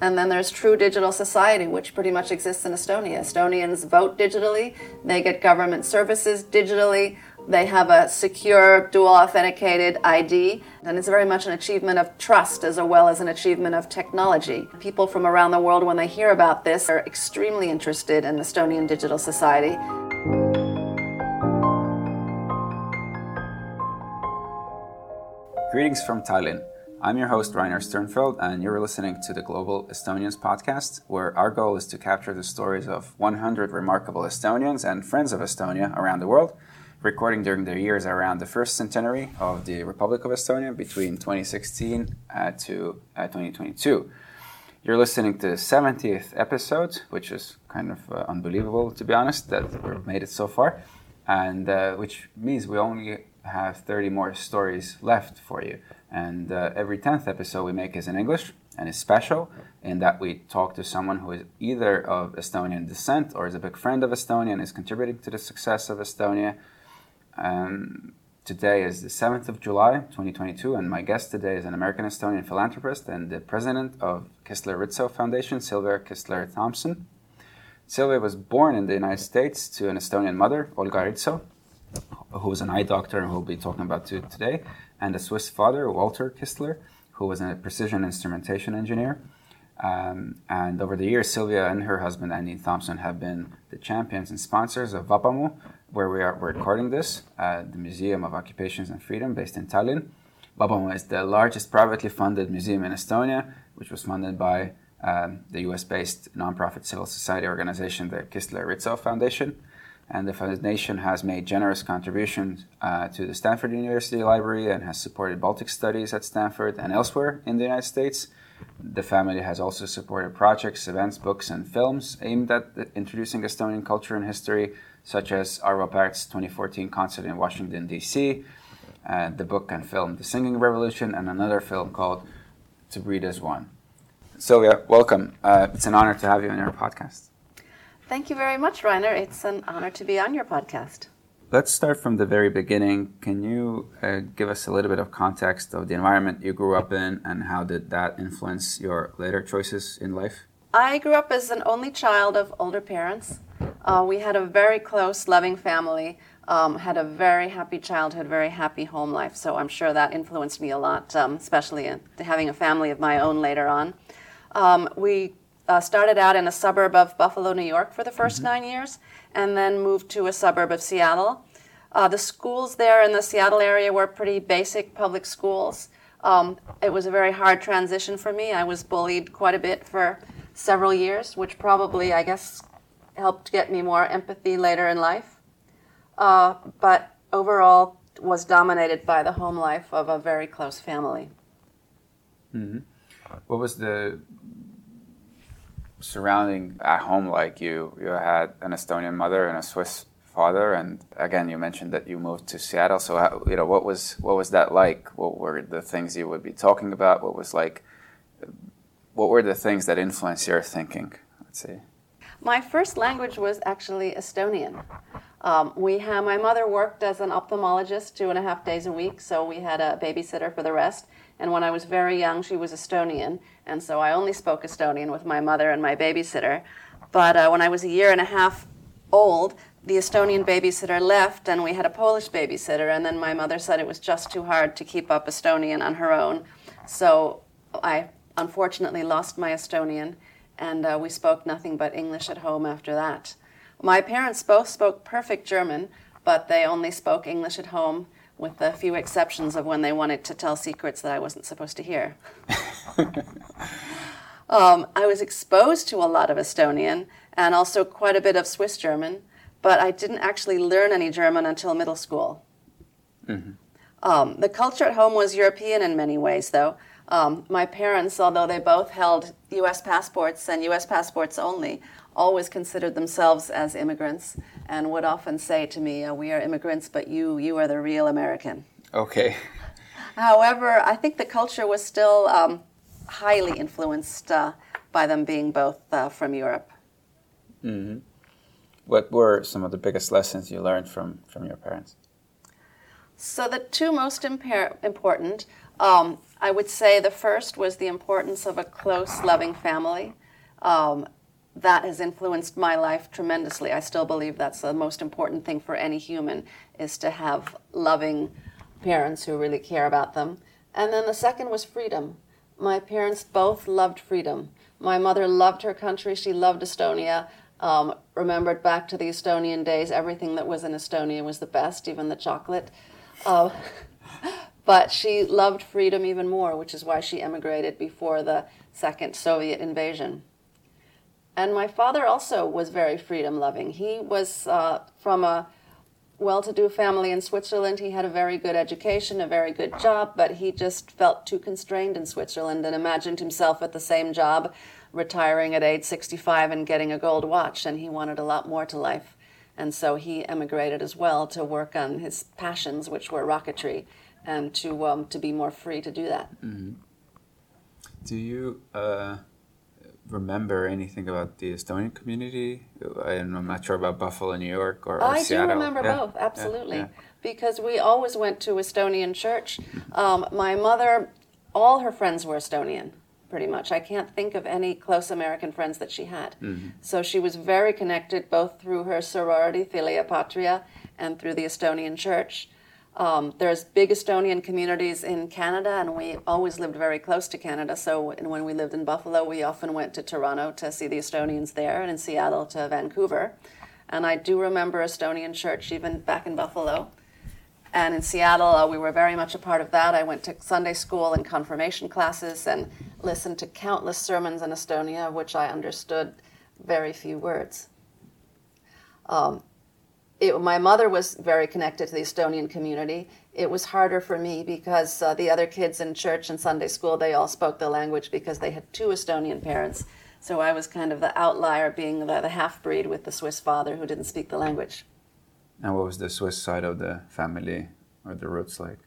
And then there's True Digital Society, which pretty much exists in Estonia. Estonians vote digitally, they get government services digitally, they have a secure, dual authenticated ID, and it's very much an achievement of trust as well as an achievement of technology. People from around the world, when they hear about this, are extremely interested in Estonian digital society. Greetings from Tallinn. I'm your host, Rainer Sternfeld, and you're listening to the Global Estonians podcast, where our goal is to capture the stories of 100 remarkable Estonians and friends of Estonia around the world recording during their years around the first centenary of the Republic of Estonia between 2016 uh, to uh, 2022. You're listening to the 70th episode, which is kind of uh, unbelievable, to be honest, that we've made it so far, and uh, which means we only have 30 more stories left for you. And uh, every 10th episode we make is in English and is special in that we talk to someone who is either of Estonian descent or is a big friend of Estonia and is contributing to the success of Estonia um, today is the 7th of July, 2022, and my guest today is an American Estonian philanthropist and the president of Kistler Ritso Foundation, Sylvia Kistler Thompson. Sylvia was born in the United States to an Estonian mother, Olga Ritso, who was an eye doctor and we'll be talking about today, and a Swiss father, Walter Kistler, who was a precision instrumentation engineer. Um, and over the years, Sylvia and her husband, Andy Thompson, have been the champions and sponsors of Vabamu, where we are recording this, uh, the Museum of Occupations and Freedom based in Tallinn. Vabamu is the largest privately funded museum in Estonia, which was funded by um, the US based nonprofit civil society organization, the Kistler Ritso Foundation. And the foundation has made generous contributions uh, to the Stanford University Library and has supported Baltic studies at Stanford and elsewhere in the United States. The family has also supported projects, events, books, and films aimed at introducing Estonian culture and history such as Arvo Pärt's 2014 concert in Washington, D.C., uh, the book and film The Singing Revolution, and another film called To Breathe as One. Sylvia, welcome. Uh, it's an honor to have you on our podcast. Thank you very much, Rainer. It's an honor to be on your podcast. Let's start from the very beginning. Can you uh, give us a little bit of context of the environment you grew up in and how did that influence your later choices in life? I grew up as an only child of older parents. Uh, we had a very close, loving family, um, had a very happy childhood, very happy home life. So I'm sure that influenced me a lot, um, especially in having a family of my own later on. Um, we uh, started out in a suburb of Buffalo, New York for the 1st mm-hmm. nine years, and then moved to a suburb of Seattle. Uh, the schools there in the Seattle area were pretty basic public schools. Um, it was a very hard transition for me. I was bullied quite a bit for several years, which probably, I guess, helped get me more empathy later in life. Uh, but overall, was dominated by the home life of a very close family. Mm-hmm. What was the surrounding at home like? You you had an Estonian mother and a Swiss father, and again, you mentioned that you moved to Seattle. So, how, you know, what was what was that like? What were the things you would be talking about? What was like? What were the things that influenced your thinking? Let's see. My first language was actually Estonian. Um, we had, my mother worked as an ophthalmologist two and a half days a week, so we had a babysitter for the rest. And when I was very young, she was Estonian, and so I only spoke Estonian with my mother and my babysitter. But uh, when I was a year and a half old, the Estonian babysitter left, and we had a Polish babysitter. And then my mother said it was just too hard to keep up Estonian on her own. So I unfortunately lost my Estonian and uh, we spoke nothing but English at home after that. My parents both spoke perfect German, but they only spoke English at home, with a few exceptions of when they wanted to tell secrets that I wasn't supposed to hear. um, I was exposed to a lot of Estonian and also quite a bit of Swiss German, but I didn't actually learn any German until middle school. Mm-hmm. Um, the culture at home was European in many ways, though. Um, my parents, although they both held U.S. passports and U.S. passports only, always considered themselves as immigrants and would often say to me, oh, "We are immigrants, but you, you are the real American." Okay. However, I think the culture was still um, highly influenced uh, by them being both uh, from Europe. Mm-hmm. What were some of the biggest lessons you learned from from your parents? So the two most impar- important Um, I would say the first was the importance of a close, loving family. Um, that has influenced my life tremendously. I still believe that's the most important thing for any human is to have loving parents who really care about them. And then the second was freedom. My parents both loved freedom. My mother loved her country. She loved Estonia. Um, remembered back to the Estonian days, everything that was in Estonia was the best, even the chocolate. Uh, but she loved freedom even more, which is why she emigrated before the second Soviet invasion. And my father also was very freedom loving. He was uh, from a well to do family in Switzerland. He had a very good education, a very good job, but he just felt too constrained in Switzerland and imagined himself at the same job, retiring at age 65 and getting a gold watch. And he wanted a lot more to life. And so he emigrated as well to work on his passions, which were rocketry, and to, um, to be more free to do that. Mm-hmm. Do you. Uh remember anything about the Estonian community? I'm not sure about Buffalo, New York, or, or I Seattle. do remember yeah. both, absolutely, yeah. because we always went to Estonian church. Um, my mother, all her friends were Estonian, pretty much. I can't think of any close American friends that she had. Mm-hmm. So she was very connected both through her sorority, Filiae Patriae, and through the Estonian church. Um, there's big Estonian communities in Canada, and we always lived very close to Canada. So when we lived in Buffalo, we often went to Toronto to see the Estonians there, and in Seattle to Vancouver. And I do remember Estonian church even back in Buffalo. And in Seattle, uh, we were very much a part of that. I went to Sunday school and confirmation classes and listened to countless sermons in Estonia, which I understood very few words. Um, it, my mother was very connected to the Estonian community. It was harder for me because uh, the other kids in church and Sunday school, they all spoke the language because they had two Estonian parents. So I was kind of the outlier, being the, the half breed with the Swiss father who didn't speak the language. And what was the Swiss side of the family or the roots like?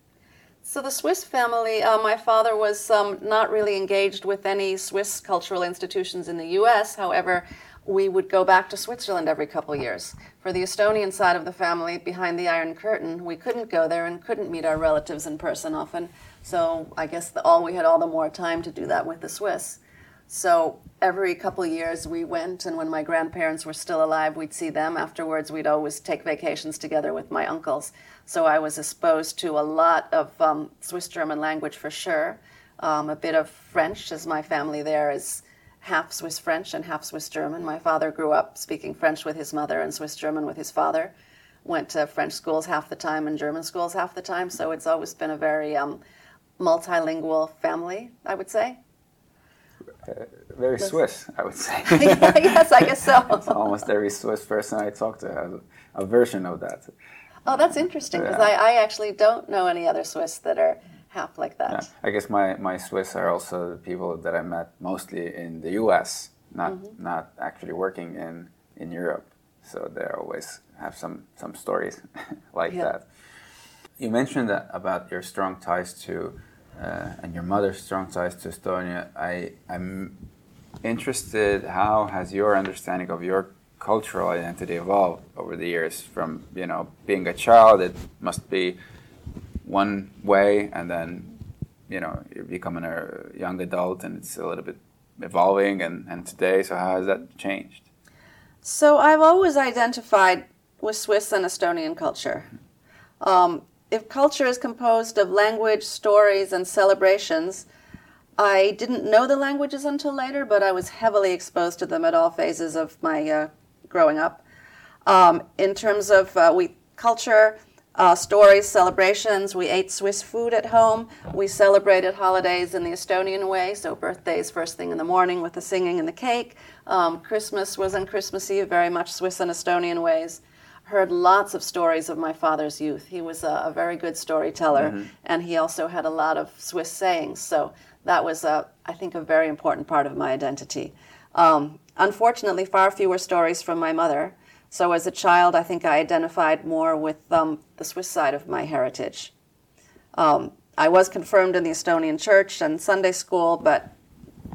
So the Swiss family, uh, my father was um, not really engaged with any Swiss cultural institutions in the U.S. However, we would go back to Switzerland every couple years. For the Estonian side of the family, behind the Iron Curtain, we couldn't go there and couldn't meet our relatives in person often. So I guess the, all we had all the more time to do that with the Swiss. So every couple years we went, and when my grandparents were still alive, we'd see them. Afterwards, we'd always take vacations together with my uncles. So I was exposed to a lot of um, Swiss German language for sure. Um, a bit of French, as my family there is half Swiss French and half Swiss German. My father grew up speaking French with his mother and Swiss German with his father. Went to French schools half the time and German schools half the time, so it's always been a very um, multilingual family, I would say. Uh, very Swiss, I would say. yes, I guess so. almost every Swiss person I talk to has a, a version of that. Oh, that's interesting because Yeah. I, I actually don't know any other Swiss that are half like that. Yeah. I guess my, my Swiss are also the people that I met mostly in the U.S., not Mm-hmm. not actually working in, in Europe. So they always have some some stories like Yeah. that. You mentioned that about your strong ties to uh, and your mother's strong ties to Estonia. I I'm interested. How has your understanding of your cultural identity evolved over the years? From you know being a child, it must be one way, and then you know you're becoming a young adult, and it's a little bit evolving. And, and today, so how has that changed? So I've always identified with Swiss and Estonian culture. Um, if culture is composed of language, stories, and celebrations, I didn't know the languages until later, but I was heavily exposed to them at all phases of my uh, growing up. Um, in terms of uh, we culture, uh, stories, celebrations, we ate Swiss food at home. We celebrated holidays in the Estonian way, so birthdays first thing in the morning with the singing and the cake. Um, Christmas was on Christmas Eve, very much Swiss and Estonian ways. Heard lots of stories of my father's youth. He was a, a very good storyteller, and he also had a lot of Swiss sayings. So that was, a, I think, a very important part of my identity. Um, unfortunately, far fewer stories from my mother. So as a child, I think I identified more with um, the Swiss side of my heritage. Um, I was confirmed in the Estonian church and Sunday school, but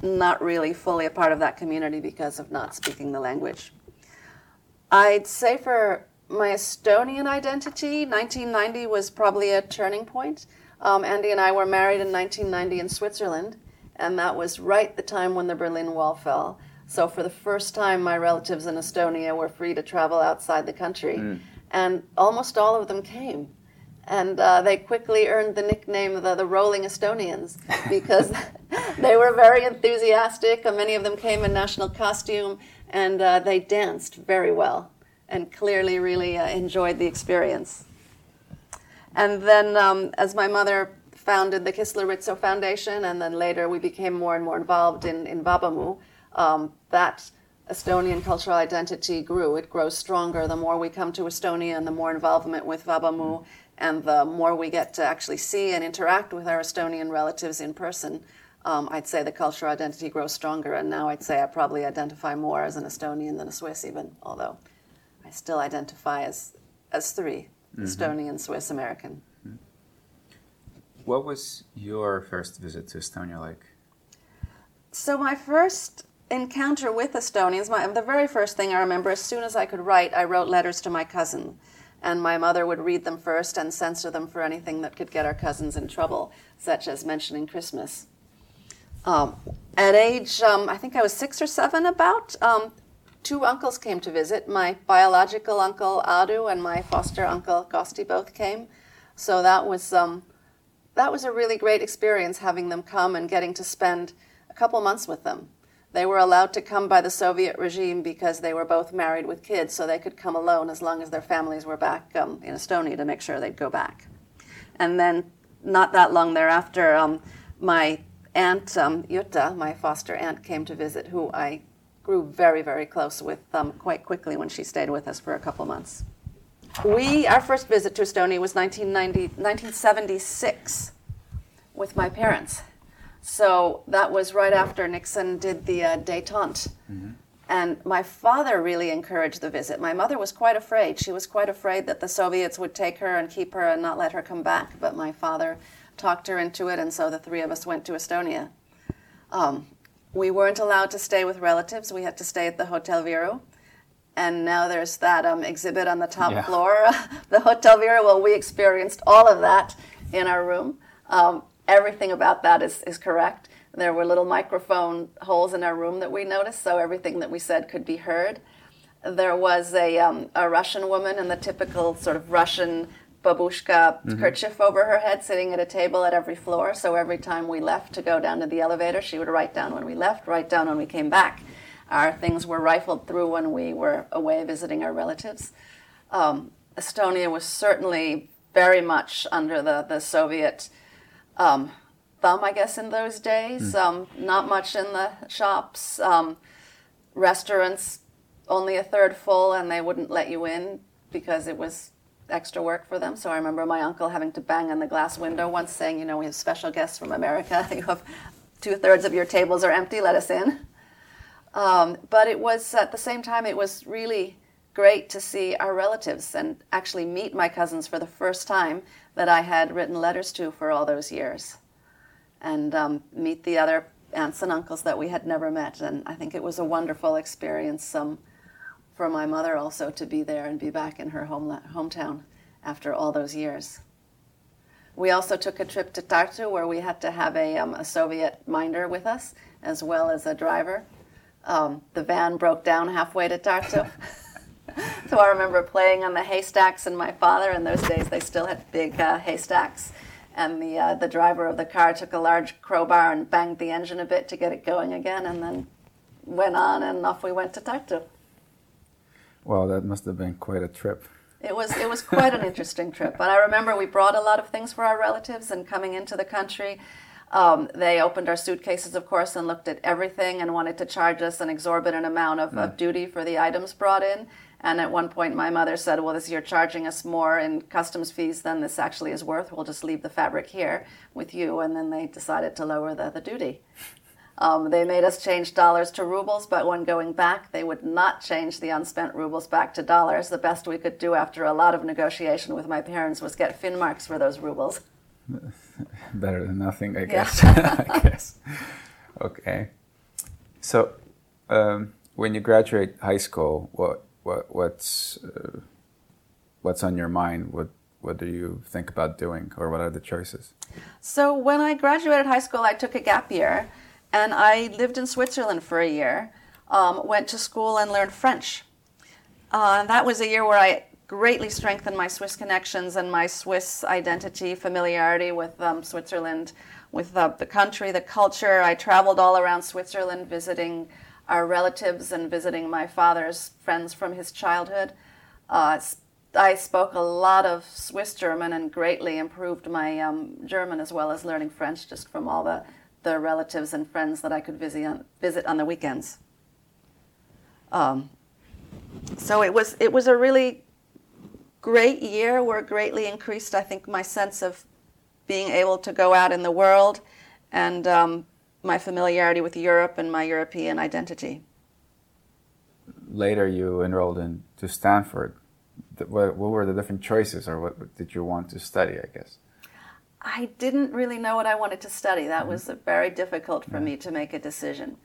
not really fully a part of that community because of not speaking the language. I'd say for my Estonian identity, 1990 was probably a turning point. Um, Andy and I were married in 1990 in Switzerland, and that was right the time when the Berlin Wall fell. So for the first time, my relatives in Estonia were free to travel outside the country, mm. and almost all of them came. And uh, they quickly earned the nickname the, the Rolling Estonians because they were very enthusiastic. Many of them came in national costume, and uh, they danced very well and clearly really uh, enjoyed the experience. And then, um, as my mother founded the Kistler-Ritso Foundation, and then later we became more and more involved in, in Vabamu, um, that Estonian cultural identity grew. It grows stronger the more we come to Estonia and the more involvement with Vabamu and the more we get to actually see and interact with our Estonian relatives in person. Um, I'd say the cultural identity grows stronger, and now I'd say I probably identify more as an Estonian than a Swiss, even, although I still identify as, as 3 mm-hmm. Estonian, Swiss, American. What was your first visit to Estonia like? So, my first encounter with Estonians, my, the very first thing I remember, as soon as I could write, I wrote letters to my cousin. And my mother would read them first and censor them for anything that could get our cousins in trouble, such as mentioning Christmas. Um, at age, um, I think I was six or seven about, um, two uncles came to visit. My biological uncle Adu and my foster uncle Gosti both came. So that was, um, that was a really great experience having them come and getting to spend a couple months with them. They were allowed to come by the Soviet regime because they were both married with kids, so they could come alone as long as their families were back um, in Estonia to make sure they'd go back. And then, not that long thereafter, um, my aunt um, Jutta, my foster aunt, came to visit, who I grew very, very close with um, quite quickly when she stayed with us for a couple months. We, our first visit to Estonia was 1990, 1976 with my parents. So that was right after Nixon did the uh, detente. Mm-hmm. And my father really encouraged the visit. My mother was quite afraid. She was quite afraid that the Soviets would take her and keep her and not let her come back. But my father talked her into it, and so the three of us went to Estonia. Um, we weren't allowed to stay with relatives. We had to stay at the Hotel Viru. And now there's that um, exhibit on the top yeah. floor, the Hotel Viru. Well, we experienced all of that in our room. Um, everything about that is, is correct. There were little microphone holes in our room that we noticed, so everything that we said could be heard. There was a, um, a Russian woman in the typical sort of Russian babushka mm-hmm. kerchief over her head, sitting at a table at every floor. So every time we left to go down to the elevator, she would write down when we left, write down when we came back. Our things were rifled through when we were away visiting our relatives. Um, Estonia was certainly very much under the, the Soviet um, thumb, I guess, in those days. Mm. Um, not much in the shops. Um, restaurants, only a third full, and they wouldn't let you in because it was extra work for them. So I remember my uncle having to bang on the glass window once saying, you know, we have special guests from America. You have two thirds of your tables are empty, let us in. Um, but it was, at the same time, it was really great to see our relatives and actually meet my cousins for the first time that I had written letters to for all those years and um, meet the other aunts and uncles that we had never met. And I think it was a wonderful experience um, for my mother also to be there and be back in her home, hometown after all those years. We also took a trip to Tartu where we had to have a, um, a Soviet minder with us as well as a driver. Um, the van broke down halfway to Tartu. so I remember playing on the haystacks, and my father, in those days, they still had big uh, haystacks. And the, uh, the driver of the car took a large crowbar and banged the engine a bit to get it going again, and then went on, and off we went to Tartu. Well, that must have been quite a trip. It was it was quite an interesting trip, but I remember we brought a lot of things for our relatives, and coming into the country, um, they opened our suitcases, of course, and looked at everything and wanted to charge us an exorbitant amount of, mm. of duty for the items brought in. And at one point, my mother said, Well, this, you're charging us more in customs fees than this actually is worth. We'll just leave the fabric here with you. And then they decided to lower the, the duty. Um, they made us change dollars to rubles, but when going back, they would not change the unspent rubles back to dollars. The best we could do after a lot of negotiation with my parents was get Finnmarks for those rubles. Better than nothing, I guess. Yeah. I guess. Okay. So, um, when you graduate high school, what what what's uh, what's on your mind? What what do you think about doing, or what are the choices? So when I graduated high school, I took a gap year, and I lived in Switzerland for a year. Um, went to school and learned French. Uh, that was a year where I greatly strengthened my Swiss connections and my Swiss identity, familiarity with um, Switzerland, with uh, the country, the culture. I traveled all around Switzerland visiting our relatives and visiting my father's friends from his childhood. Uh, I spoke a lot of Swiss German and greatly improved my um, German as well as learning French just from all the, the relatives and friends that I could visit on, visit on the weekends. Um, so it was it was a really great year where greatly increased I think my sense of being able to go out in the world and um, my familiarity with Europe and my European identity. Later, you enrolled into Stanford. What, what were the different choices, or what did you want to study? I guess. I didn't really know what I wanted to study. That mm-hmm. was very difficult for yeah. me to make a decision.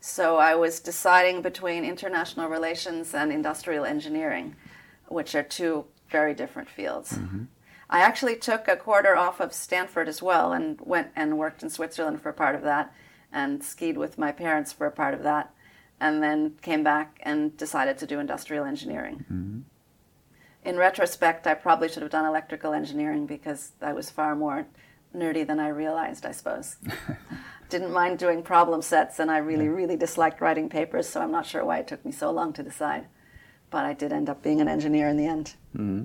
So I was deciding between international relations and industrial engineering, which are two very different fields. Mm-hmm. I actually took a quarter off of Stanford as well and went and worked in Switzerland for a part of that and skied with my parents for a part of that and then came back and decided to do industrial engineering. Mm-hmm. In retrospect, I probably should have done electrical engineering because I was far more nerdy than I realized, I suppose. didn't mind doing problem sets, and I really, really disliked writing papers, so I'm not sure why it took me so long to decide. But I did end up being an engineer in the end. Mm-hmm.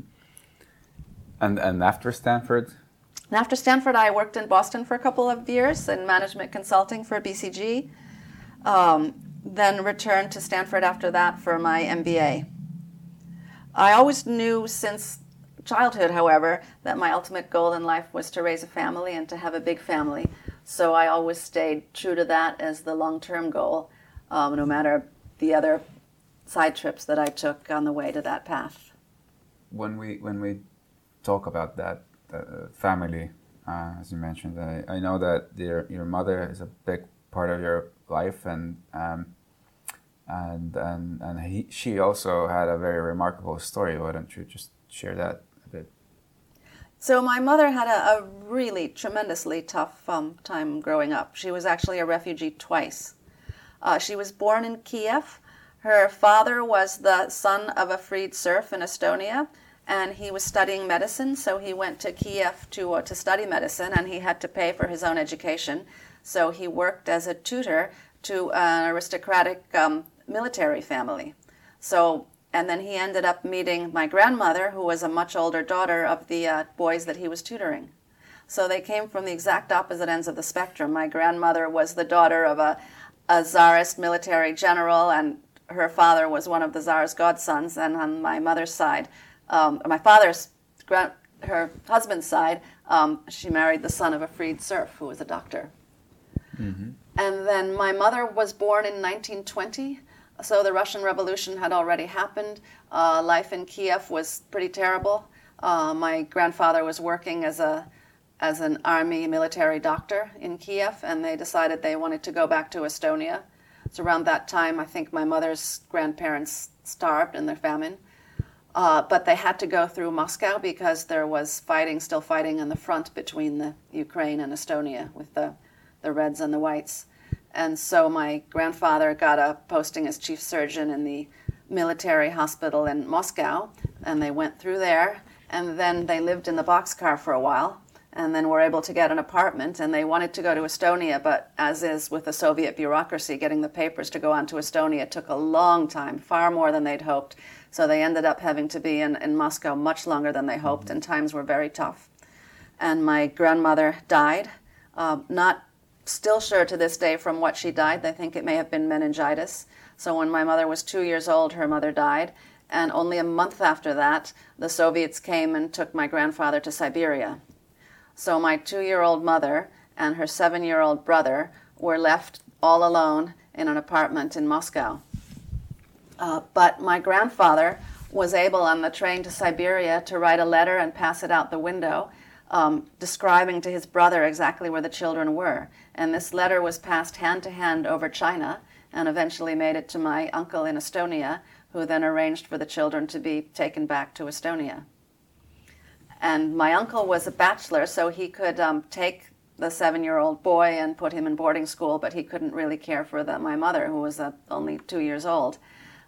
And, and after Stanford? And after Stanford, I worked in Boston for a couple of years in management consulting for BCG. Um, then returned to Stanford after that for my MBA. I always knew since childhood, however, that my ultimate goal in life was to raise a family and to have a big family. So I always stayed true to that as the long term goal, um, no matter the other side trips that I took on the way to that path. When we when we talk about that uh, family, uh, as you mentioned, I, I know that your your mother is a big part of your life, and um, and and and he, she also had a very remarkable story. Why don't you just share that a bit? So my mother had a, a really tremendously tough um, time growing up. She was actually a refugee twice. Uh, she was born in Kiev. Her father was the son of a freed serf in Estonia, and he was studying medicine. So he went to Kiev to uh, to study medicine, and he had to pay for his own education. So he worked as a tutor to an aristocratic um, military family. So and then he ended up meeting my grandmother, who was a much older daughter of the uh, boys that he was tutoring. So they came from the exact opposite ends of the spectrum. My grandmother was the daughter of a, a czarist military general, and her father was one of the czar's godsons. And on my mother's side, um, my father's, her husband's side, um, she married the son of a freed serf who was a doctor. Mm-hmm. And then my mother was born in 1920. So the Russian Revolution had already happened. Uh, life in Kiev was pretty terrible. Uh, my grandfather was working as a as an army military doctor in Kiev, and they decided they wanted to go back to Estonia. It's around that time I think my mother's grandparents starved in the famine. Uh, but they had to go through Moscow because there was fighting, still fighting in the front between the Ukraine and Estonia with the, the Reds and the Whites. And so my grandfather got a posting as chief surgeon in the military hospital in Moscow, and they went through there. And then they lived in the boxcar for a while, and then were able to get an apartment. And they wanted to go to Estonia, but as is with the Soviet bureaucracy, getting the papers to go on to Estonia took a long time, far more than they'd hoped. So they ended up having to be in, in Moscow much longer than they hoped, and times were very tough. And my grandmother died, uh, not still sure to this day from what she died. They think it may have been meningitis. So when my mother was two years old, her mother died. And only a month after that, the Soviets came and took my grandfather to Siberia. So my two year old mother and her seven year old brother were left all alone in an apartment in Moscow. Uh, but my grandfather was able on the train to Siberia to write a letter and pass it out the window um, describing to his brother exactly where the children were. And this letter was passed hand to hand over China and eventually made it to my uncle in Estonia, who then arranged for the children to be taken back to Estonia. And my uncle was a bachelor, so he could um, take the seven year old boy and put him in boarding school, but he couldn't really care for the, my mother, who was uh, only two years old.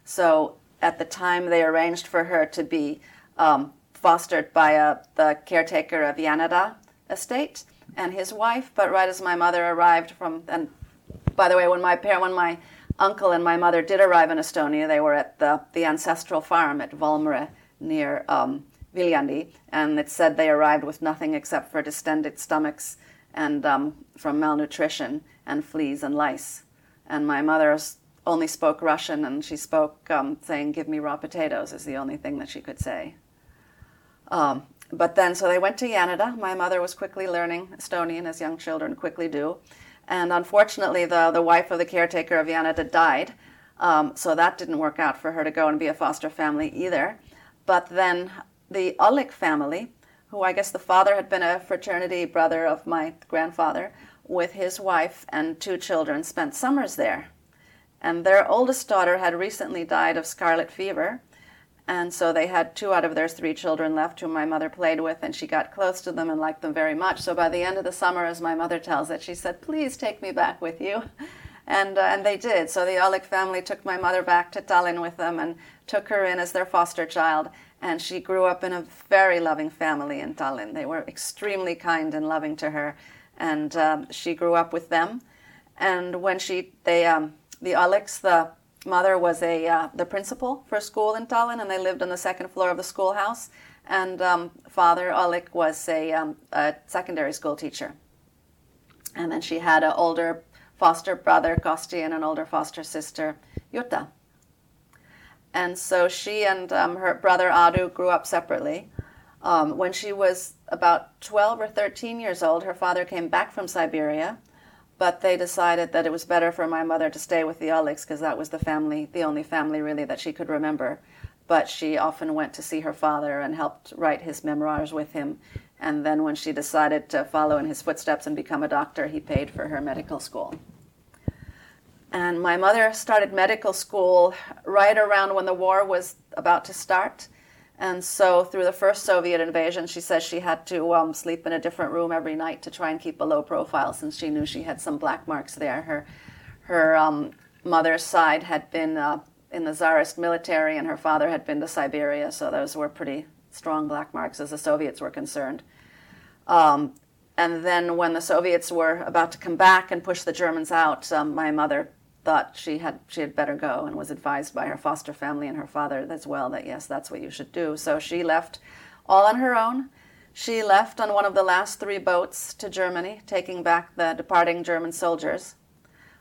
So at the time, they arranged for her to be um, fostered by uh, the caretaker of Jäneda estate and his wife. But right as my mother arrived from, and by the way, when my parent, when my uncle and my mother did arrive in Estonia, they were at the, the ancestral farm at Valmere near um, Viljandi, and it said they arrived with nothing except for distended stomachs and um, from malnutrition and fleas and lice. And my mother only spoke Russian, and she spoke um, saying, "Give me raw potatoes," is the only thing that she could say. Um, but then, so they went to Jäneda. My mother was quickly learning Estonian, as young children quickly do. And unfortunately, the, the wife of the caretaker of Jäneda died. Um, so that didn't work out for her to go and be a foster family either. But then the Olik family, who I guess the father had been a fraternity brother of my grandfather, with his wife and two children, spent summers there. And their oldest daughter had recently died of scarlet fever. And so they had two out of their three children left whom my mother played with, and she got close to them and liked them very much. So by the end of the summer, as my mother tells it, she said, Please take me back with you. And, uh, and they did. So the Olik family took my mother back to Tallinn with them and took her in as their foster child. And she grew up in a very loving family in Tallinn. They were extremely kind and loving to her. And um, she grew up with them. And when she, they, um, the Alex, the mother was a uh, the principal for a school in Tallinn, and they lived on the second floor of the schoolhouse. And um, father Oleg was a, um, a, secondary school teacher. And then she had an older foster brother Kosti and an older foster sister Jutta. And so she and um, her brother Adu grew up separately. Um, when she was about 12 or 13 years old, her father came back from Siberia but they decided that it was better for my mother to stay with the Oliks because that was the family, the only family really that she could remember. But she often went to see her father and helped write his memoirs with him. And then when she decided to follow in his footsteps and become a doctor, he paid for her medical school. And my mother started medical school right around when the war was about to start. And so, through the first Soviet invasion, she says she had to um, sleep in a different room every night to try and keep a low profile since she knew she had some black marks there. Her, her um, mother's side had been uh, in the Tsarist military, and her father had been to Siberia, so those were pretty strong black marks as the Soviets were concerned. Um, and then, when the Soviets were about to come back and push the Germans out, um, my mother thought she had she had better go and was advised by her foster family and her father as well that yes that's what you should do. So she left all on her own. She left on one of the last three boats to germany taking back the departing german soldiers.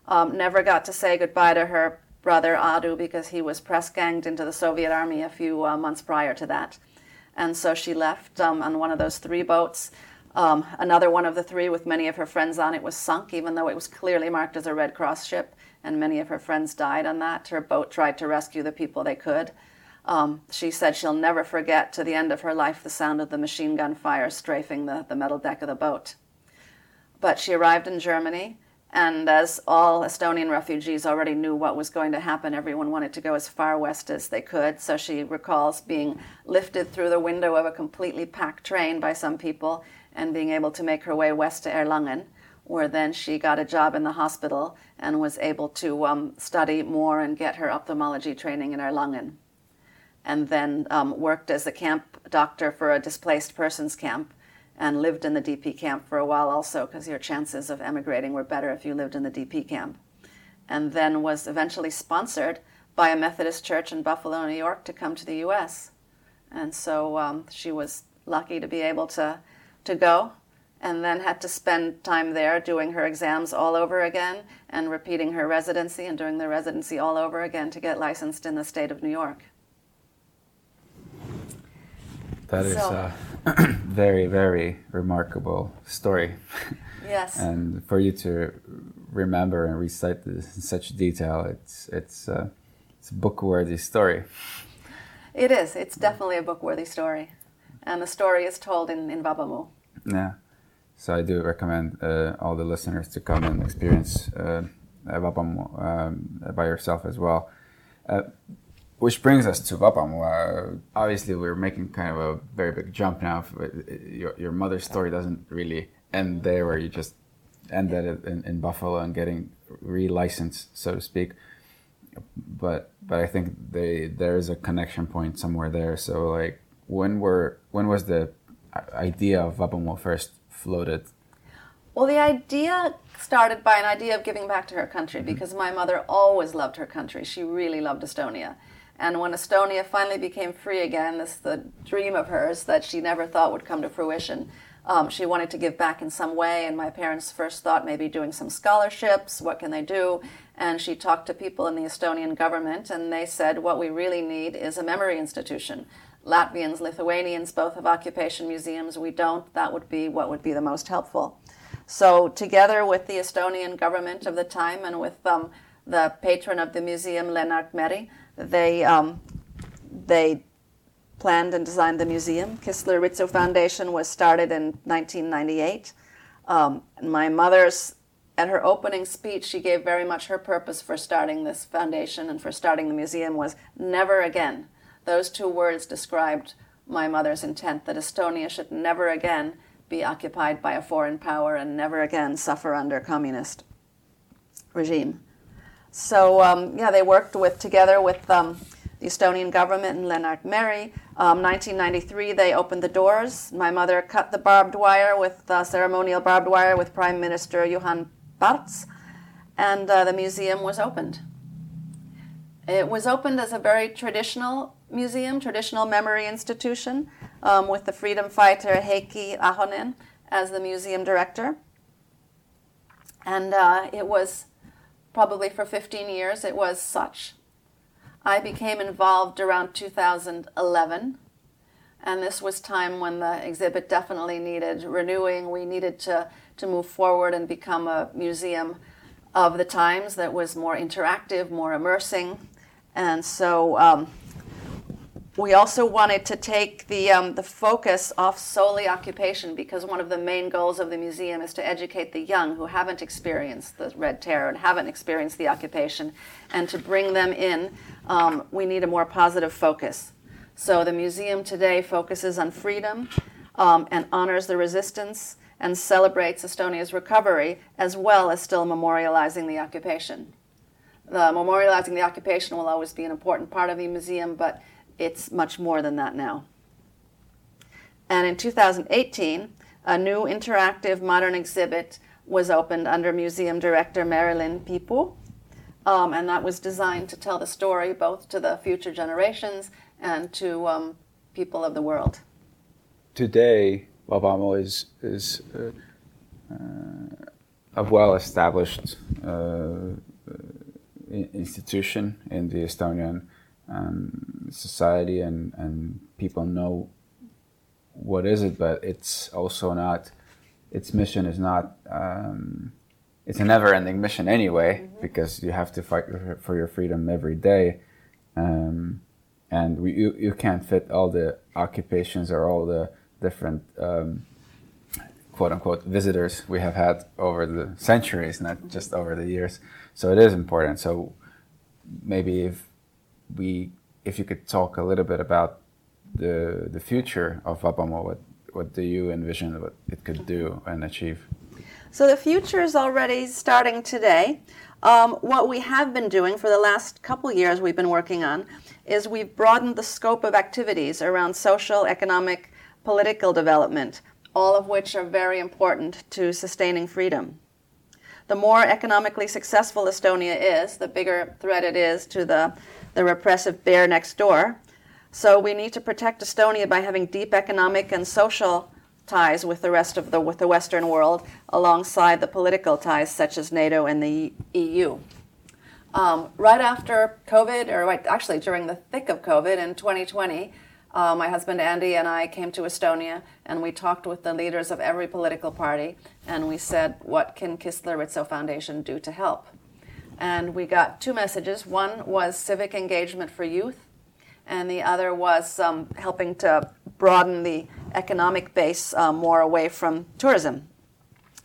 Um, never got to say goodbye to her brother adu because he was press ganged into the soviet army a few uh, months prior to that. And so she left um, on one of those three boats. Um, another one of the three with many of her friends on it was sunk even though it was clearly marked as a red cross ship and many of her friends died on that. Her boat tried to rescue the people they could. Um, she said she'll never forget to the end of her life the sound of the machine gun fire strafing the, the metal deck of the boat. But she arrived in Germany, and as all Estonian refugees already knew what was going to happen, everyone wanted to go as far west as they could. So she recalls being lifted through the window of a completely packed train by some people and being able to make her way west to Erlangen where then she got a job in the hospital and was able to um, study more and get her ophthalmology training in Erlangen. And then um, worked as a camp doctor for a displaced persons camp and lived in the DP camp for a while also because your chances of emigrating were better if you lived in the DP camp. And then was eventually sponsored by a Methodist church in Buffalo, New York to come to the US. And so um, she was lucky to be able to, to go and then had to spend time there doing her exams all over again and repeating her residency and doing the residency all over again to get licensed in the state of New York. That is so, a very, very remarkable story. Yes. and for you to remember and recite this in such detail, it's it's uh, it's a book-worthy story. It is. It's definitely a book-worthy story, and the story is told in in Vabamu. Yeah. So I do recommend uh, all the listeners to come and experience uh, Vabamu um, by yourself as well. Uh, which brings us to Vabamu. Uh, obviously, we're making kind of a very big jump now. Your, your mother's story doesn't really end there, where you just ended in, in Buffalo and getting re-licensed, so to speak. But but I think they there is a connection point somewhere there. So like, when were when was the idea of Vabamu first floated? Well, the idea started by an idea of giving back to her country mm-hmm. because my mother always loved her country. She really loved Estonia. And when Estonia finally became free again, this the dream of hers that she never thought would come to fruition. Um, she wanted to give back in some way, and my parents first thought maybe doing some scholarships. What can they do? And she talked to people in the Estonian government, and they said, What we really need is a memory institution. Latvians, Lithuanians both have occupation museums. We don't. That would be what would be the most helpful. So, together with the Estonian government of the time and with um, the patron of the museum, Lennart Meri, they, um, they planned and designed the museum. Kistler Ritso Foundation was started in 1998. Um, my mother's, at her opening speech, she gave very much her purpose for starting this foundation and for starting the museum was never again. Those two words described my mother's intent that Estonia should never again be occupied by a foreign power and never again suffer under communist regime. So um, yeah, they worked with together with um, the Estonian government and Lennart Meri. Um, 1993, they opened the doors. My mother cut the barbed wire with uh, ceremonial barbed wire with Prime Minister Juhan Parts, and uh, the museum was opened. It was opened as a very traditional museum, traditional memory institution, um, with the freedom fighter Heiki Ahonen as the museum director. And uh, it was probably for 15 years, it was such. I became involved around 2011, and this was time when the exhibit definitely needed renewing. We needed to, to move forward and become a museum of the times that was more interactive, more immersing. And so um, we also wanted to take the, um, the focus off solely occupation because one of the main goals of the museum is to educate the young who haven't experienced the Red Terror and haven't experienced the occupation and to bring them in. Um, we need a more positive focus. So the museum today focuses on freedom um, and honors the resistance and celebrates Estonia's recovery as well as still memorializing the occupation. The memorializing the occupation will always be an important part of the museum, but it's much more than that now. And in 2018, a new interactive modern exhibit was opened under museum director Merilin Piipuu. Um, and that was designed to tell the story both to the future generations and to um, people of the world. Today, Vabamu is, is uh, uh, a well established uh, institution in the Estonian um, society and, and people know what is it, but it's also not, its mission is not, um, it's a never ending mission anyway, mm-hmm. because you have to fight for your freedom every day. Um, and we, you, you can't fit all the occupations or all the different um, quote unquote visitors we have had over the centuries, not just over the years. So it is important. So maybe if we, if you could talk a little bit about the the future of Vabamu, what what do you envision what it could do and achieve? So the future is already starting today. Um, what we have been doing for the last couple years, we've been working on, is we've broadened the scope of activities around social, economic, political development, all of which are very important to sustaining freedom. The more economically successful Estonia is, the bigger threat it is to the the repressive bear next door. So we need to protect Estonia by having deep economic and social ties with the rest of the with the Western world, alongside the political ties such as NATO and the EU. Um, right after COVID, or right, actually during the thick of COVID in 2020, uh, my husband Andy and I came to Estonia and we talked with the leaders of every political party and we said, what can Kistler Ritso Foundation do to help? And we got two messages. One was civic engagement for youth, and the other was um, helping to broaden the economic base uh, more away from tourism.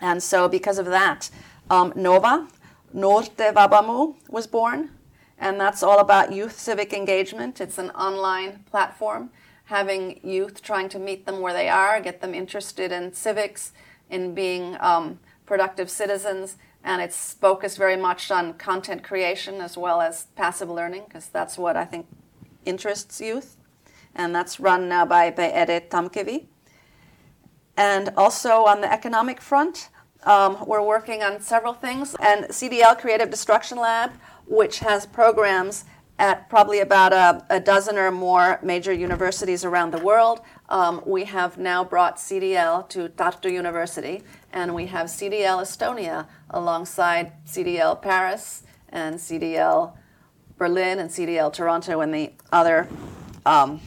And so, because of that, um, Nova, Noorte Vabamu, was born. and that's all about youth civic engagement. It's an online platform having youth trying to meet them where they are, get them interested in civics, in being um, productive citizens, and it's focused very much on content creation as well as passive learning, because that's what I think interests youth. And that's run now by, by Ede Tamkivi. And also on the economic front, um, we're working on several things. And CDL Creative Destruction Lab, which has programs at probably about a, a, dozen or more major universities around the world. Um, we have now brought CDL to Tartu University, and we have CDL Estonia alongside CDL Paris and CDL Berlin and CDL Toronto and the other um,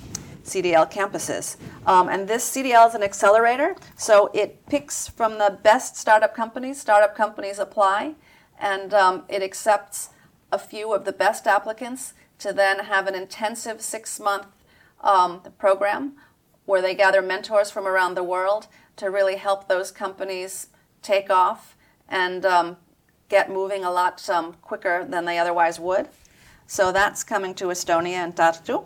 CDL campuses. Um, and this CDL is an accelerator, so it picks from the best startup companies. Startup companies apply, and um, it accepts a few of the best applicants to then have an intensive six month um, program where they gather mentors from around the world to really help those companies take off and um, get moving a lot um, quicker than they otherwise would. So that's coming to Estonia and Tartu.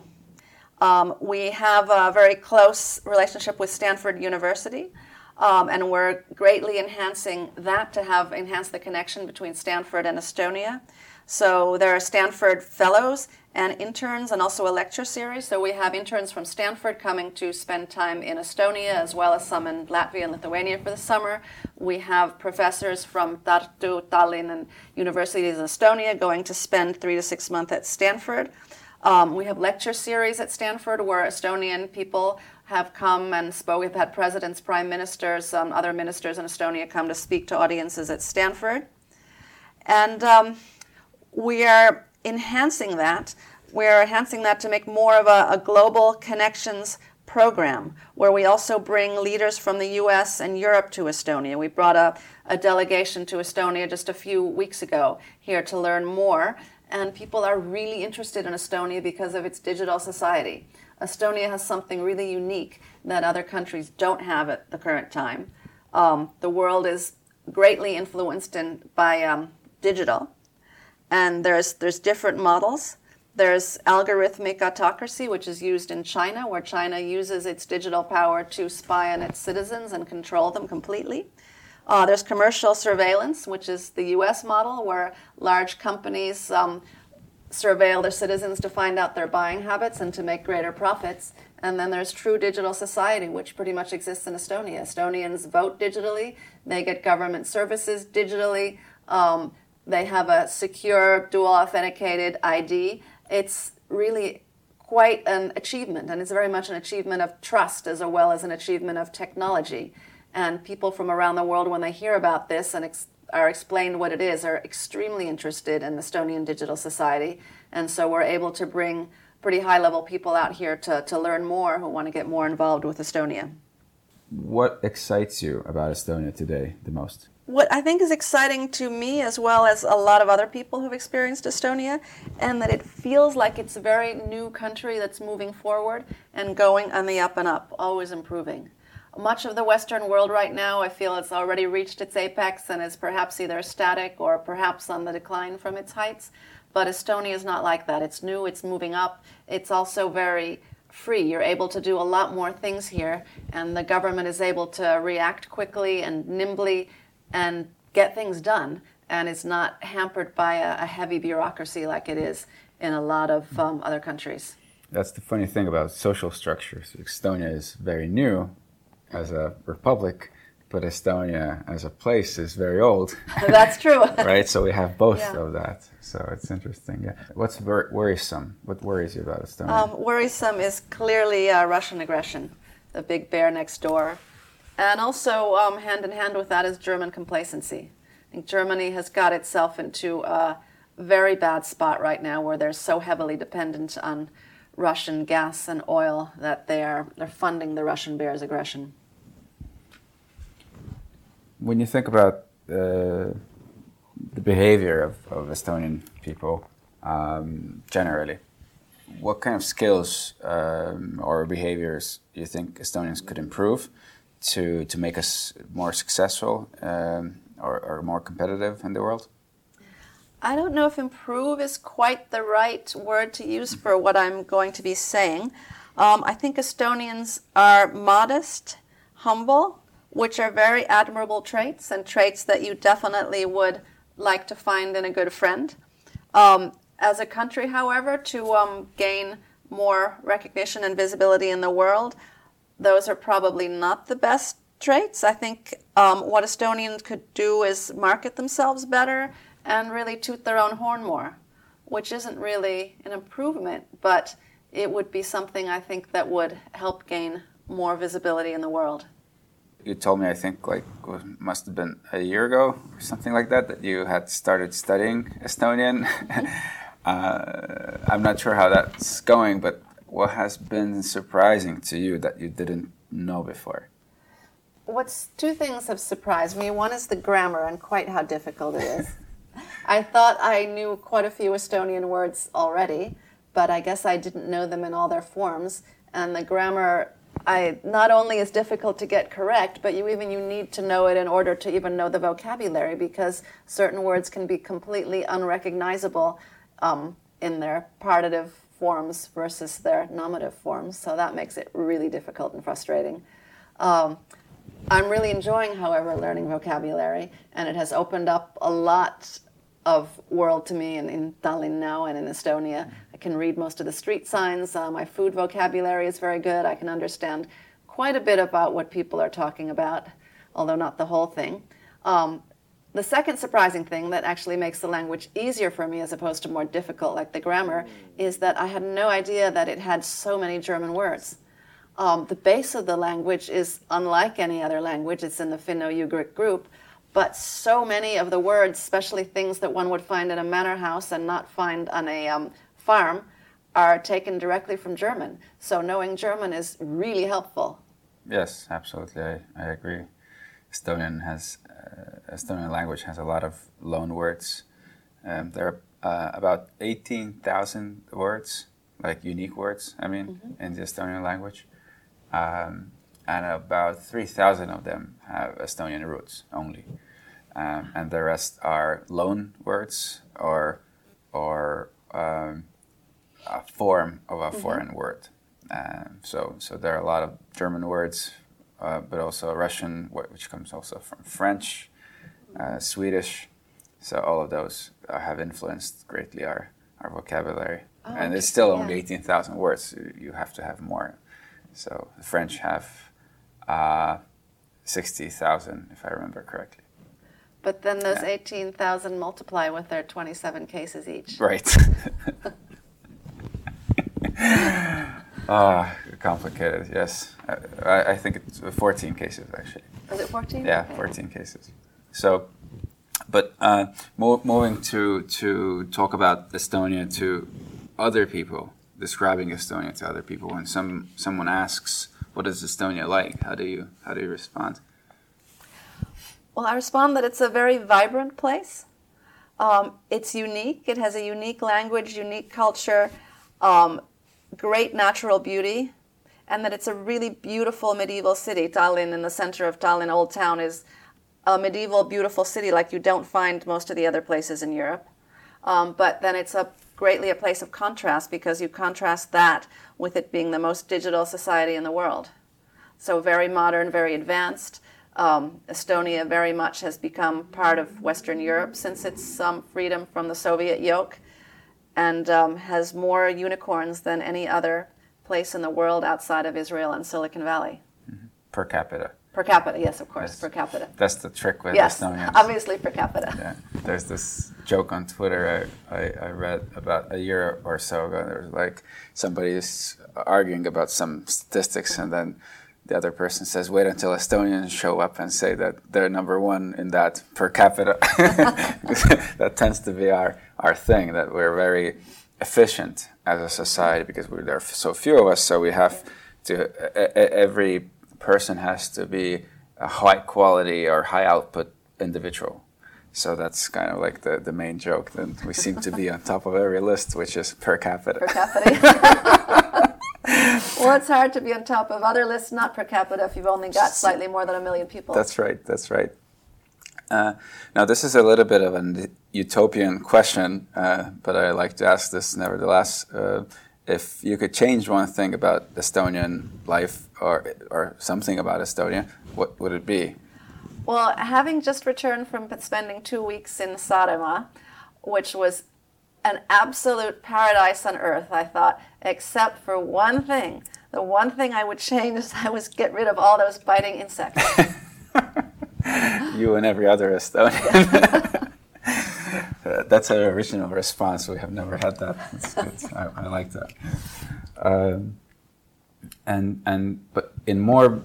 Um, we have a very close relationship with Stanford University. Um, and we're greatly enhancing that to have enhanced the connection between Stanford and Estonia. So there are Stanford fellows and interns and also a lecture series. So we have interns from Stanford coming to spend time in Estonia as well as some in Latvia and Lithuania for the summer. We have professors from Tartu, Tallinn, and universities in Estonia going to spend three to six months at Stanford. Um, we have lecture series at Stanford where Estonian people have come and spoke. We've had presidents, prime ministers, um, other ministers in Estonia come to speak to audiences at Stanford. And um, we are enhancing that. We're enhancing that to make more of a, a global connections program where we also bring leaders from the US and Europe to Estonia. We brought a, a delegation to Estonia just a few weeks ago here to learn more, and people are really interested in Estonia because of its digital society. Estonia has something really unique that other countries don't have at the current time. Um, the world is greatly influenced in, by um, digital, and there's there's different models. There's algorithmic autocracy, which is used in China, where China uses its digital power to spy on its citizens and control them completely. Uh, there's commercial surveillance, which is the US model, where large companies um, surveil their citizens to find out their buying habits and to make greater profits. And then there's true digital society, which pretty much exists in Estonia. Estonians vote digitally, they get government services digitally. Um, they have a secure dual authenticated ID. It's really quite an achievement, and it's very much an achievement of trust as well as an achievement of technology. And people from around the world, when they hear about this and ex- are explained what it is, are extremely interested in the Estonian digital society. And so we're able to bring pretty high level people out here to, to learn more who want to get more involved with Estonia. What excites you about Estonia today the most? What I think is exciting to me, as well as a lot of other people who've experienced Estonia, and that it feels like it's a very new country that's moving forward and going on the up and up, always improving. Much of the Western world right now, I feel it's already reached its apex and is perhaps either static or perhaps on the decline from its heights. But Estonia is not like that. It's new, it's moving up, it's also very free. You're able to do a lot more things here, and the government is able to react quickly and nimbly and get things done and it's not hampered by a, a heavy bureaucracy like it is in a lot of um, other countries. That's the funny thing about social structures. Estonia is very new as a republic, but Estonia as a place is very old. That's true. right? So we have both yeah. of that. So it's interesting. Yeah. What's wor- worrisome? What worries you about Estonia? Um, worrisome is clearly uh, Russian aggression, the big bear next door. And also, um, hand in hand with that is German complacency. I think Germany has got itself into a very bad spot right now where they're so heavily dependent on Russian gas and oil that they are they're funding the Russian bear's aggression. When you think about uh, the behavior of, of Estonian people um, generally, what kind of skills um, or behaviors do you think Estonians could improve to to make us more successful um, or, or, more competitive in the world? I don't know if improve is quite the right word to use for what I'm going to be saying. Um, I think Estonians are modest, humble, which are very admirable traits and traits that you definitely would like to find in a good friend. Um, as a country, however, to um, gain more recognition and visibility in the world, those are probably not the best traits. I think um, what Estonians could do is market themselves better and really toot their own horn more, which isn't really an improvement, but it would be something I think that would help gain more visibility in the world. You told me, I think, like must have been a year ago or something like that, that you had started studying Estonian. uh, I'm not sure how that's going, but what has been surprising to you that you didn't know before? What's two things have surprised me. One is the grammar and quite how difficult it is. I thought I knew quite a few Estonian words already, but I guess I didn't know them in all their forms. And the grammar, I not only is difficult to get correct, but you even you need to know it in order to even know the vocabulary because certain words can be completely unrecognizable um, in their partitive forms versus their nominative forms. So that makes it really difficult and frustrating. Um, I'm really enjoying, however, learning vocabulary, and it has opened up a lot of world to me in, in Tallinn now and in Estonia. I can read most of the street signs. Uh, my food vocabulary is very good. I can understand quite a bit about what people are talking about, although not the whole thing. Um, the second surprising thing that actually makes the language easier for me as opposed to more difficult, like the grammar, is that I had no idea that it had so many German words. Um, the base of the language is unlike any other language, it's in the Finno Ugric group, but so many of the words, especially things that one would find in a manor house and not find on a um, farm, are taken directly from German. So knowing German is really helpful. Yes, absolutely. I, I agree. Estonian has Estonian language has a lot of loan words. Um, there are uh, about eighteen thousand words, like unique words. I mean, mm-hmm. in the Estonian language, um, and about 3,000 of them have Estonian roots only. Um, and the rest are loan words or, or um, a form of a mm-hmm. foreign word. Um, so, so there are a lot of German words, uh, but also Russian, which comes also from French, uh, Swedish. So all of those uh, have influenced greatly our, our vocabulary. Oh, and it's still only 18,000 words. You have to have more so the French have uh, 60,000, if I remember correctly. But then those yeah. 18,000 multiply with their 27 cases each. Right. Ah, complicated, yes. I, I, think it's 14 cases, actually. Was it 14? Yeah, okay. 14 cases. So, but uh, mo- moving to, to talk about Estonia to other people describing Estonia to other people. When some someone asks, "What is Estonia like?" How do you how do you respond? Well, I respond that it's a very vibrant place. Um, it's unique. It has a unique language, unique culture, um, great natural beauty, and that it's a really beautiful medieval city. Tallinn, in the center of Tallinn, Old Town, is a medieval, beautiful city like you don't find most of the other places in Europe. Um, but then it's a greatly a place of contrast because you contrast that with it being the most digital society in the world. So, very modern, very advanced. Um, Estonia very much has become part of Western Europe since its um, freedom from the Soviet yoke and um, has more unicorns than any other place in the world outside of Israel and Silicon Valley. Mm-hmm. Per capita. Per capita, yes, of course, yes. per capita. That's the trick with yes, Estonians. obviously per capita. Yeah. There's this joke on Twitter I, I, I, read about a year or so ago. There was like somebody is arguing about some statistics, and then the other person says, "Wait until Estonians show up and say that they're number one in that per capita." that tends to be our our thing. That we're very efficient as a society because we, there are so few of us. So we have to every person has to be a high quality or high output individual. So that's kind of like the, the main joke. Then we seem to be on top of every list, which is per capita. Per capita. well, it's hard to be on top of other lists, not per capita, if you've only got slightly more than a million people. That's right. That's right. Uh, now, this is a little bit of an utopian question, uh, but I like to ask this nevertheless. Uh, if you could change one thing about Estonian life or, or something about Estonia, what would it be? Well, having just returned from spending two weeks in Saaremaa, which was an absolute paradise on earth, I thought, except for one thing. The one thing I would change is I was get rid of all those biting insects. you and every other Estonian. uh, that's an original response. We have never had that. That's good. I, I like that. Um, and and but in more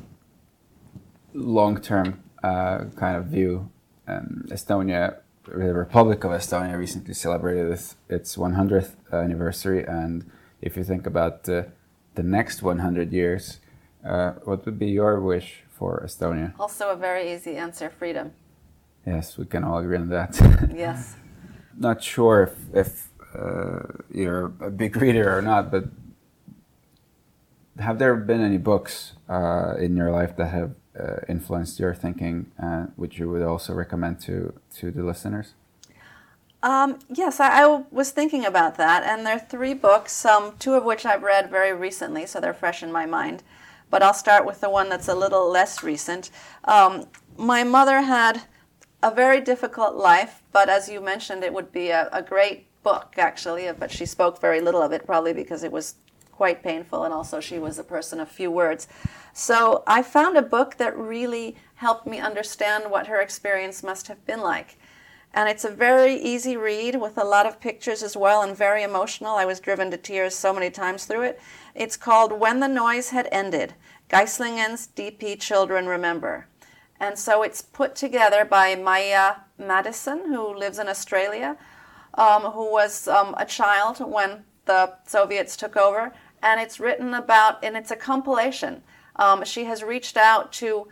long term uh, kind of view, um, Estonia, the Republic of Estonia, recently celebrated its, its 100th anniversary. And if you think about uh, the next 100 years, uh, what would be your wish for Estonia? Also, a very easy answer freedom. Yes, we can all agree on that. yes. Not sure if, if uh, you're a big reader or not, but have there been any books uh, in your life that have uh, influenced your thinking, uh, which you would also recommend to, to the listeners? Um, yes, I, I, was thinking about that, and there are three books, um, two of which I've read very recently, so they're fresh in my mind. But I'll start with the one that's a little less recent. Um, my mother had a very difficult life, but as you mentioned, it would be a, a great book, actually, but she spoke very little of it, probably because it was quite painful, and also she was a person of few words. So I found a book that really helped me understand what her experience must have been like. And it's a very easy read with a lot of pictures as well and very emotional. I was driven to tears so many times through it. It's called When the Noise Had Ended Geislingen's DP Children Remember. And so it's put together by Maya Madison, who lives in Australia, um, who was um, a child when the Soviets took over. And it's written about, and it's a compilation. Um, she has reached out to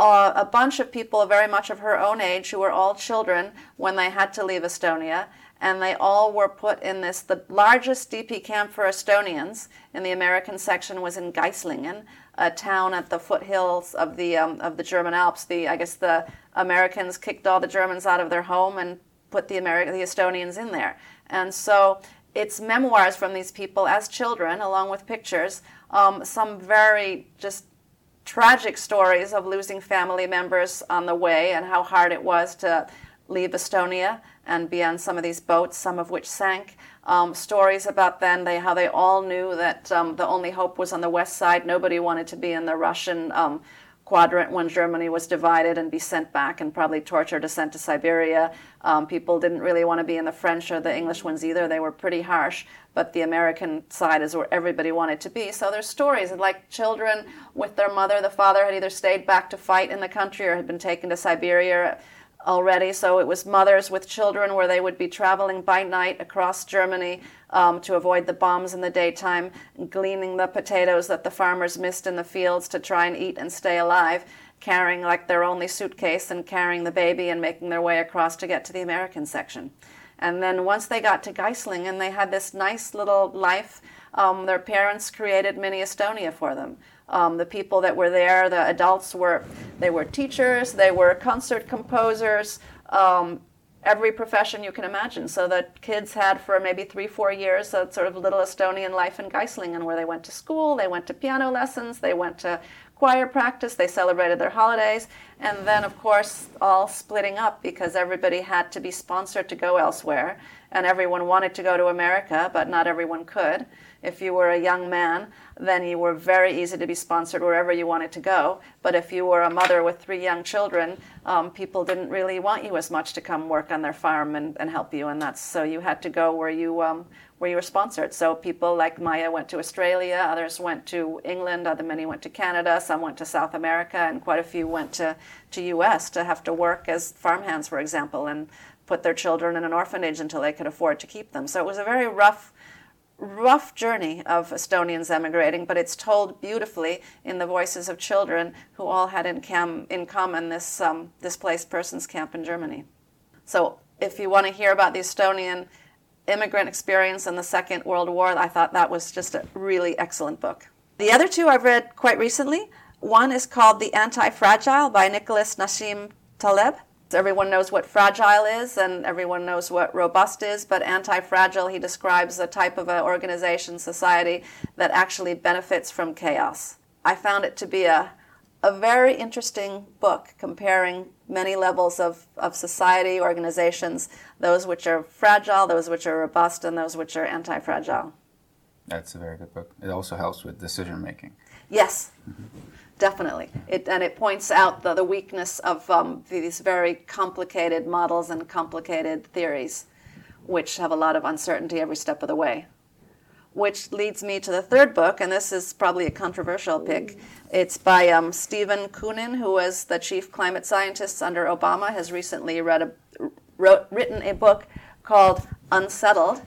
uh, a bunch of people very much of her own age who were all children when they had to leave Estonia. And they all were put in this. The largest DP camp for Estonians in the American section was in Geislingen, a town at the foothills of the um, of the German Alps. The I guess the Americans kicked all the Germans out of their home and put the Ameri- the Estonians in there. And so it's memoirs from these people as children, along with pictures. Um, some very just tragic stories of losing family members on the way and how hard it was to leave Estonia and be on some of these boats, some of which sank. Um, stories about then they how they all knew that um, the only hope was on the west side. Nobody wanted to be in the Russian um, quadrant when Germany was divided and be sent back and probably tortured or sent to Siberia. Um, people didn't really want to be in the French or the English ones either. They were pretty harsh. But the American side is where everybody wanted to be. So there's stories like children with their mother. The father had either stayed back to fight in the country or had been taken to Siberia already. So it was mothers with children where they would be traveling by night across Germany um, to avoid the bombs in the daytime, gleaning the potatoes that the farmers missed in the fields to try and eat and stay alive, carrying like their only suitcase and carrying the baby and making their way across to get to the American section. And then once they got to Geislingen, they had this nice little life. Um, their parents created Mini Estonia for them. Um, the people that were there, the adults were, they were teachers, they were concert composers, um, every profession you can imagine. So the kids had for maybe three, four years a sort of little Estonian life in Geislingen where they went to school, they went to piano lessons, they went to choir practice, they celebrated their holidays, and then, of course, all splitting up because everybody had to be sponsored to go elsewhere, and everyone wanted to go to America, but not everyone could. If you were a young man, then you were very easy to be sponsored wherever you wanted to go. But if you were a mother with three young children, um, people didn't really want you as much to come work on their farm and, and help you. And that's so you had to go where you um, where you were sponsored. So people like Maya went to Australia, others went to England, other many went to Canada, some went to South America, and quite a few went to to U.S. to have to work as farmhands, for example, and put their children in an orphanage until they could afford to keep them. So it was a very rough rough journey of Estonians emigrating, but it's told beautifully in the voices of children who all had in, cam- in common this um, displaced persons camp in Germany. So, if you want to hear about the Estonian immigrant experience in the Second World War, I thought that was just a really excellent book. The other two I've read quite recently. One is called The Anti Fragile by Nicholas Nassim Taleb. Everyone knows what fragile is and everyone knows what robust is, but anti fragile, he describes a type of an organization, society that actually benefits from chaos. I found it to be a, a very interesting book comparing many levels of, of society, organizations, those which are fragile, those which are robust, and those which are anti fragile. That's a very good book. It also helps with decision making. Yes. Mm-hmm definitely. It, and it points out the, the weakness of um, these very complicated models and complicated theories, which have a lot of uncertainty every step of the way. Which leads me to the third book, and this is probably a controversial pick. It's by um, Stephen Koonin, who was the chief climate scientist under Obama, has recently read a, wrote, written a book called Unsettled,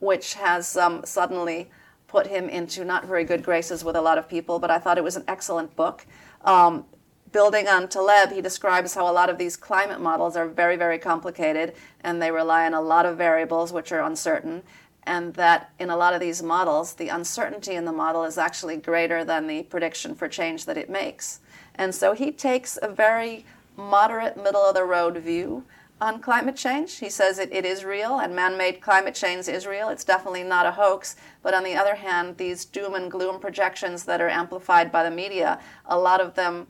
which has um, suddenly put him into not very good graces with a lot of people, but I thought it was an excellent book. Um, building on Taleb, he describes how a lot of these climate models are very, very complicated and they rely on a lot of variables which are uncertain. And that in a lot of these models, the uncertainty in the model is actually greater than the prediction for change that it makes. And so he takes a very moderate, middle of the road view on climate change. He says it, it is real and man made climate change is real. It's definitely not a hoax. But on the other hand, these doom and gloom projections that are amplified by the media, a lot of them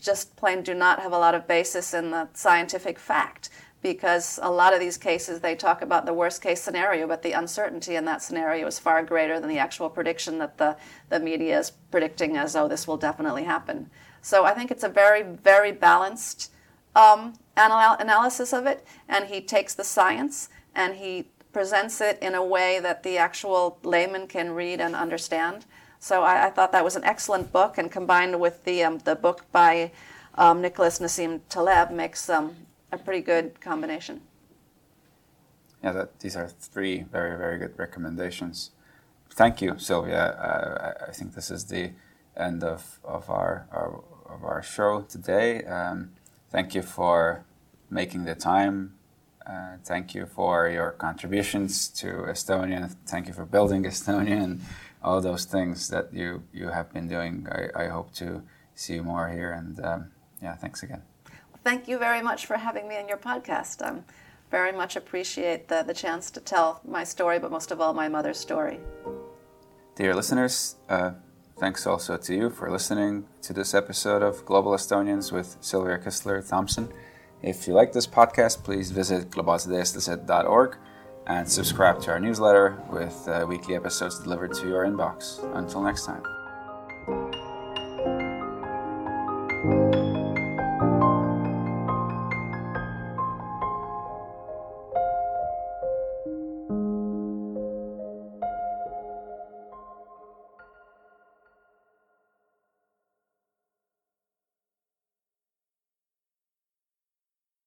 just plain do not have a lot of basis in the scientific fact because a lot of these cases they talk about the worst case scenario, but the uncertainty in that scenario is far greater than the actual prediction that the, the media is predicting as, oh, this will definitely happen. So I think it's a very, very balanced um, anal- analysis of it, and he takes the science and he presents it in a way that the actual layman can read and understand. So I, I thought that was an excellent book, and combined with the um, the book by um, Nicholas Nassim Taleb makes um, a pretty good combination. Yeah, that, these are three very very good recommendations. Thank you, Sylvia. Uh, I, think this is the end of, of our, our of our show today. Um, thank you for making the time. Uh, thank you for your contributions to Estonia. Thank you for building Estonia and all those things that you, you have been doing. I, I hope to see you more here. And um, yeah, thanks again. Thank you very much for having me on your podcast. I very much appreciate the, the chance to tell my story, but most of all, my mother's story. Dear listeners, uh, Thanks also to you for listening to this episode of Global Estonians with Sylvia Kistler Thompson. If you like this podcast, please visit globalsedestlased.org and subscribe to our newsletter with uh, weekly episodes delivered to your inbox. Until next time.